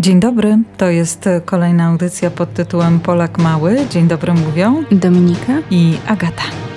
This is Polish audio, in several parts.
Dzień dobry, to jest kolejna audycja pod tytułem Polak Mały. Dzień dobry mówią Dominika i Agata.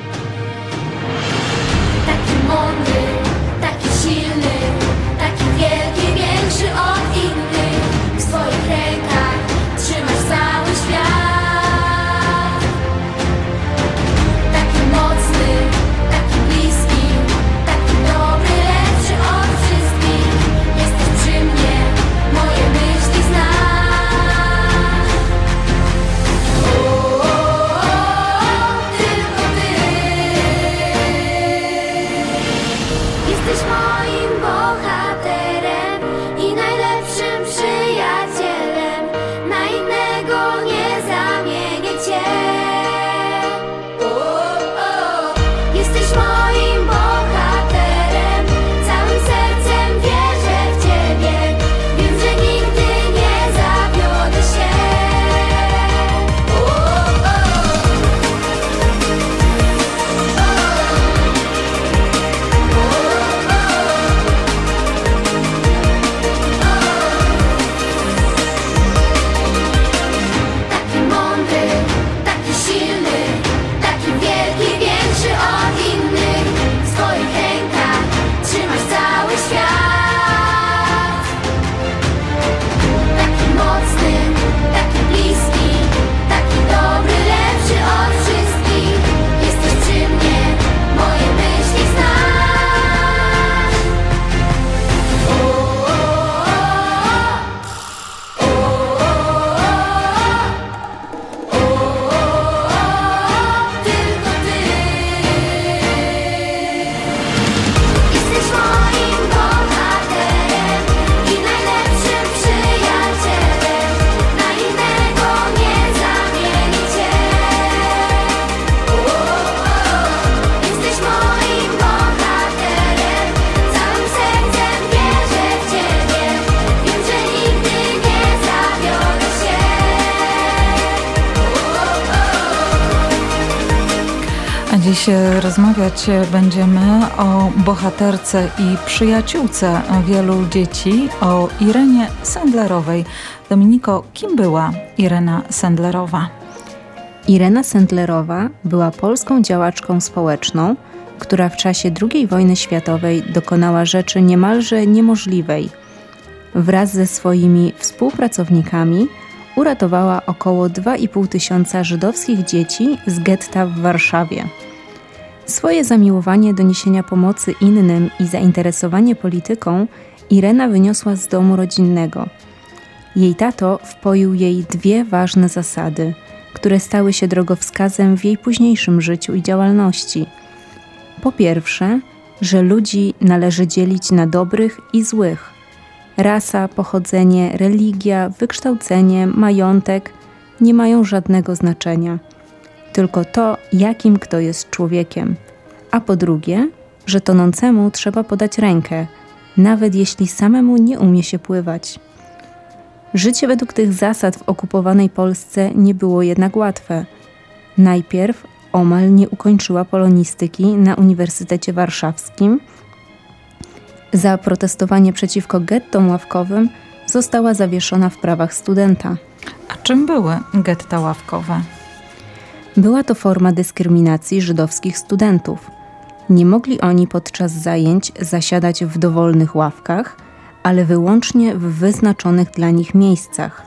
Dziś rozmawiać będziemy o bohaterce i przyjaciółce wielu dzieci, o Irenie Sendlerowej. Dominiko, kim była Irena Sendlerowa? Irena Sendlerowa była polską działaczką społeczną, która w czasie II wojny światowej dokonała rzeczy niemalże niemożliwej. Wraz ze swoimi współpracownikami uratowała około 2,5 tysiąca żydowskich dzieci z getta w Warszawie. Swoje zamiłowanie do niesienia pomocy innym i zainteresowanie polityką Irena wyniosła z domu rodzinnego. Jej tato wpoił jej dwie ważne zasady, które stały się drogowskazem w jej późniejszym życiu i działalności. Po pierwsze, że ludzi należy dzielić na dobrych i złych. Rasa, pochodzenie, religia, wykształcenie, majątek nie mają żadnego znaczenia – tylko to, jakim kto jest człowiekiem. A po drugie, że tonącemu trzeba podać rękę, nawet jeśli samemu nie umie się pływać. Życie według tych zasad w okupowanej Polsce nie było jednak łatwe. Najpierw omal nie ukończyła polonistyki na Uniwersytecie Warszawskim. Za protestowanie przeciwko gettom ławkowym została zawieszona w prawach studenta. A czym były getta ławkowe? Była to forma dyskryminacji żydowskich studentów. Nie mogli oni podczas zajęć zasiadać w dowolnych ławkach, ale wyłącznie w wyznaczonych dla nich miejscach.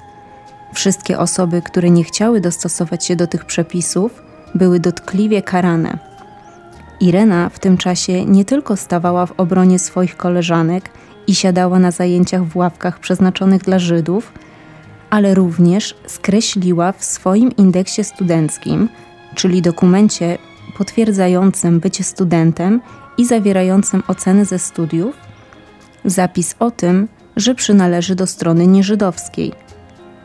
Wszystkie osoby, które nie chciały dostosować się do tych przepisów, były dotkliwie karane. Irena w tym czasie nie tylko stawała w obronie swoich koleżanek i siadała na zajęciach w ławkach przeznaczonych dla Żydów, ale również skreśliła w swoim indeksie studenckim, czyli dokumencie potwierdzającym bycie studentem i zawierającym oceny ze studiów, zapis o tym, że przynależy do strony nieżydowskiej.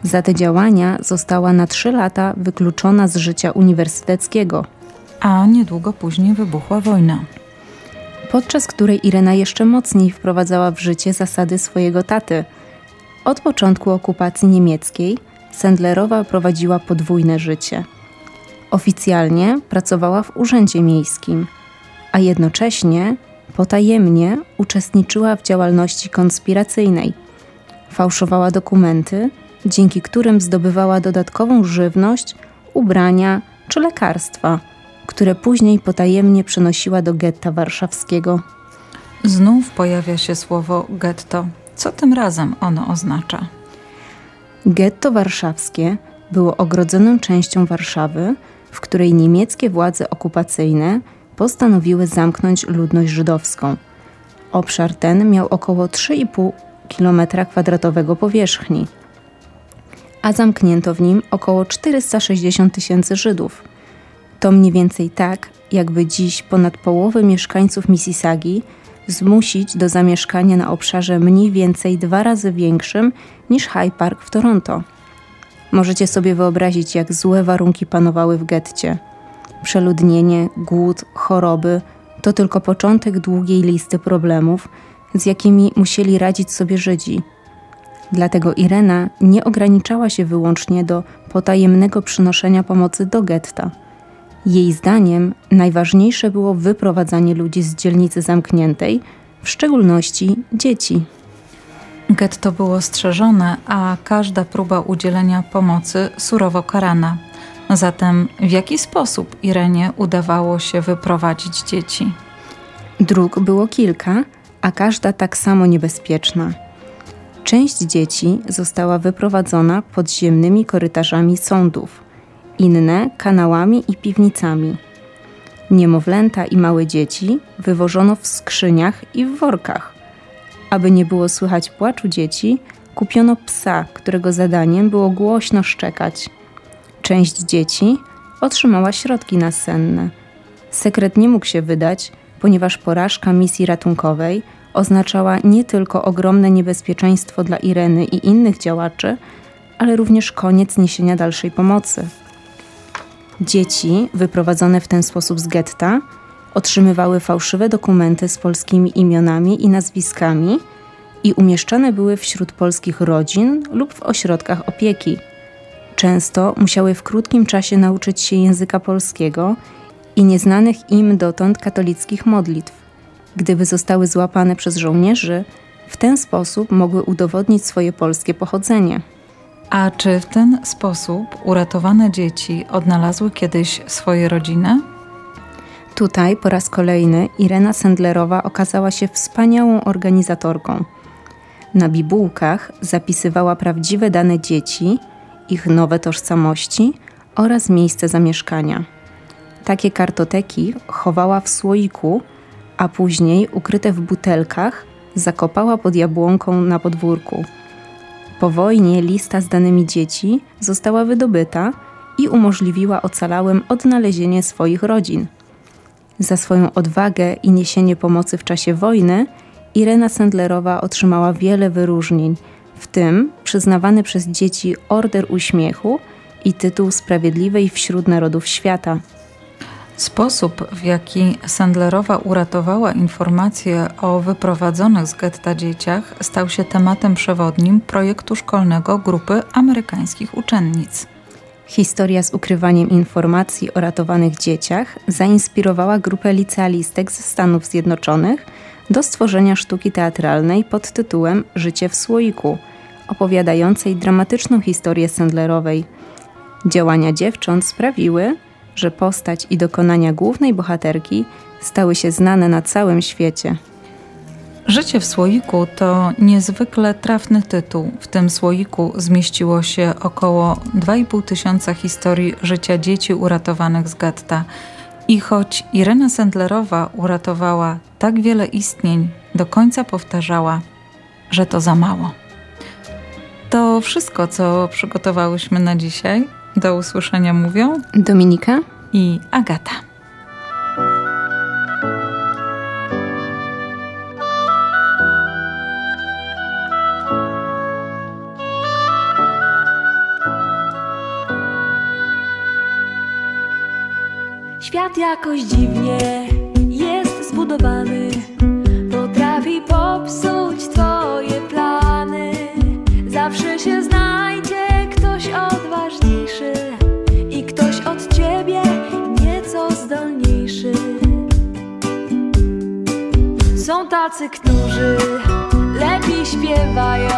Za te działania została na trzy lata wykluczona z życia uniwersyteckiego. A niedługo później wybuchła wojna. Podczas której Irena jeszcze mocniej wprowadzała w życie zasady swojego taty – od początku okupacji niemieckiej Sendlerowa prowadziła podwójne życie. Oficjalnie pracowała w urzędzie miejskim, a jednocześnie potajemnie uczestniczyła w działalności konspiracyjnej. Fałszowała dokumenty, dzięki którym zdobywała dodatkową żywność, ubrania czy lekarstwa, które później potajemnie przenosiła do getta warszawskiego. Znów pojawia się słowo getto. Co tym razem ono oznacza? Getto warszawskie było ogrodzoną częścią Warszawy, w której niemieckie władze okupacyjne postanowiły zamknąć ludność żydowską. Obszar ten miał około 3,5 km2 powierzchni, a zamknięto w nim około 460 tysięcy Żydów. To mniej więcej tak, jakby dziś ponad połowę mieszkańców Mississagi zmusić do zamieszkania na obszarze mniej więcej dwa razy większym niż High Park w Toronto. Możecie sobie wyobrazić, jak złe warunki panowały w getcie. Przeludnienie, głód, choroby to tylko początek długiej listy problemów, z jakimi musieli radzić sobie Żydzi. Dlatego Irena nie ograniczała się wyłącznie do potajemnego przynoszenia pomocy do getta. Jej zdaniem najważniejsze było wyprowadzanie ludzi z dzielnicy zamkniętej, w szczególności dzieci. Getto było strzeżone, a każda próba udzielenia pomocy surowo karana. Zatem w jaki sposób Irenie udawało się wyprowadzić dzieci? Dróg było kilka, a każda tak samo niebezpieczna. Część dzieci została wyprowadzona podziemnymi korytarzami sądów, inne kanałami i piwnicami. Niemowlęta i małe dzieci wywożono w skrzyniach i w workach. Aby nie było słychać płaczu dzieci, kupiono psa, którego zadaniem było głośno szczekać. Część dzieci otrzymała środki nasenne. Sekret nie mógł się wydać, ponieważ porażka misji ratunkowej oznaczała nie tylko ogromne niebezpieczeństwo dla Ireny i innych działaczy, ale również koniec niesienia dalszej pomocy. Dzieci, wyprowadzone w ten sposób z getta, otrzymywały fałszywe dokumenty z polskimi imionami i nazwiskami i umieszczane były wśród polskich rodzin lub w ośrodkach opieki. Często musiały w krótkim czasie nauczyć się języka polskiego i nieznanych im dotąd katolickich modlitw. Gdyby zostały złapane przez żołnierzy, w ten sposób mogły udowodnić swoje polskie pochodzenie. A czy w ten sposób uratowane dzieci odnalazły kiedyś swoje rodziny? Tutaj po raz kolejny Irena Sendlerowa okazała się wspaniałą organizatorką. Na bibułkach zapisywała prawdziwe dane dzieci, ich nowe tożsamości oraz miejsce zamieszkania. Takie kartoteki chowała w słoiku, a później, ukryte w butelkach, zakopała pod jabłonką na podwórku. Po wojnie lista z danymi dzieci została wydobyta i umożliwiła ocalałym odnalezienie swoich rodzin. Za swoją odwagę i niesienie pomocy w czasie wojny Irena Sendlerowa otrzymała wiele wyróżnień, w tym przyznawany przez dzieci Order Uśmiechu i tytuł Sprawiedliwej wśród Narodów Świata. Sposób, w jaki Sandlerowa uratowała informacje o wyprowadzonych z getta dzieciach, stał się tematem przewodnim projektu szkolnego grupy amerykańskich uczennic. Historia z ukrywaniem informacji o ratowanych dzieciach zainspirowała grupę licealistek ze Stanów Zjednoczonych do stworzenia sztuki teatralnej pod tytułem Życie w słoiku, opowiadającej dramatyczną historię Sandlerowej. Działania dziewcząt sprawiły, że postać i dokonania głównej bohaterki stały się znane na całym świecie. Życie w słoiku to niezwykle trafny tytuł. W tym słoiku zmieściło się około 2,5 tysiąca historii życia dzieci uratowanych z getta. I choć Irena Sendlerowa uratowała tak wiele istnień, do końca powtarzała, że to za mało. To wszystko, co przygotowałyśmy na dzisiaj. Do usłyszenia mówią Dominika i Agata. Świat jakoś dziwnie tacy, którzy lepiej śpiewają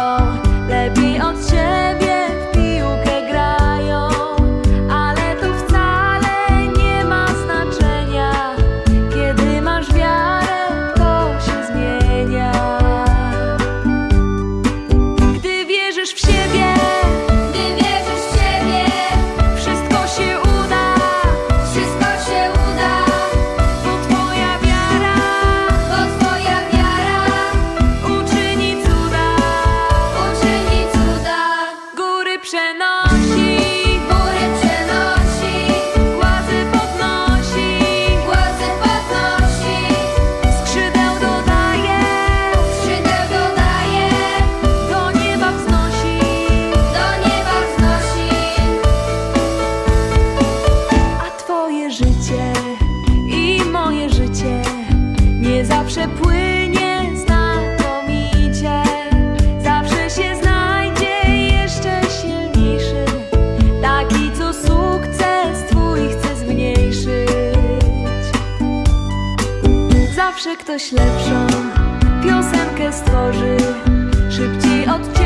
ktoś lepszą piosenkę stworzy. Szybciej od ciebie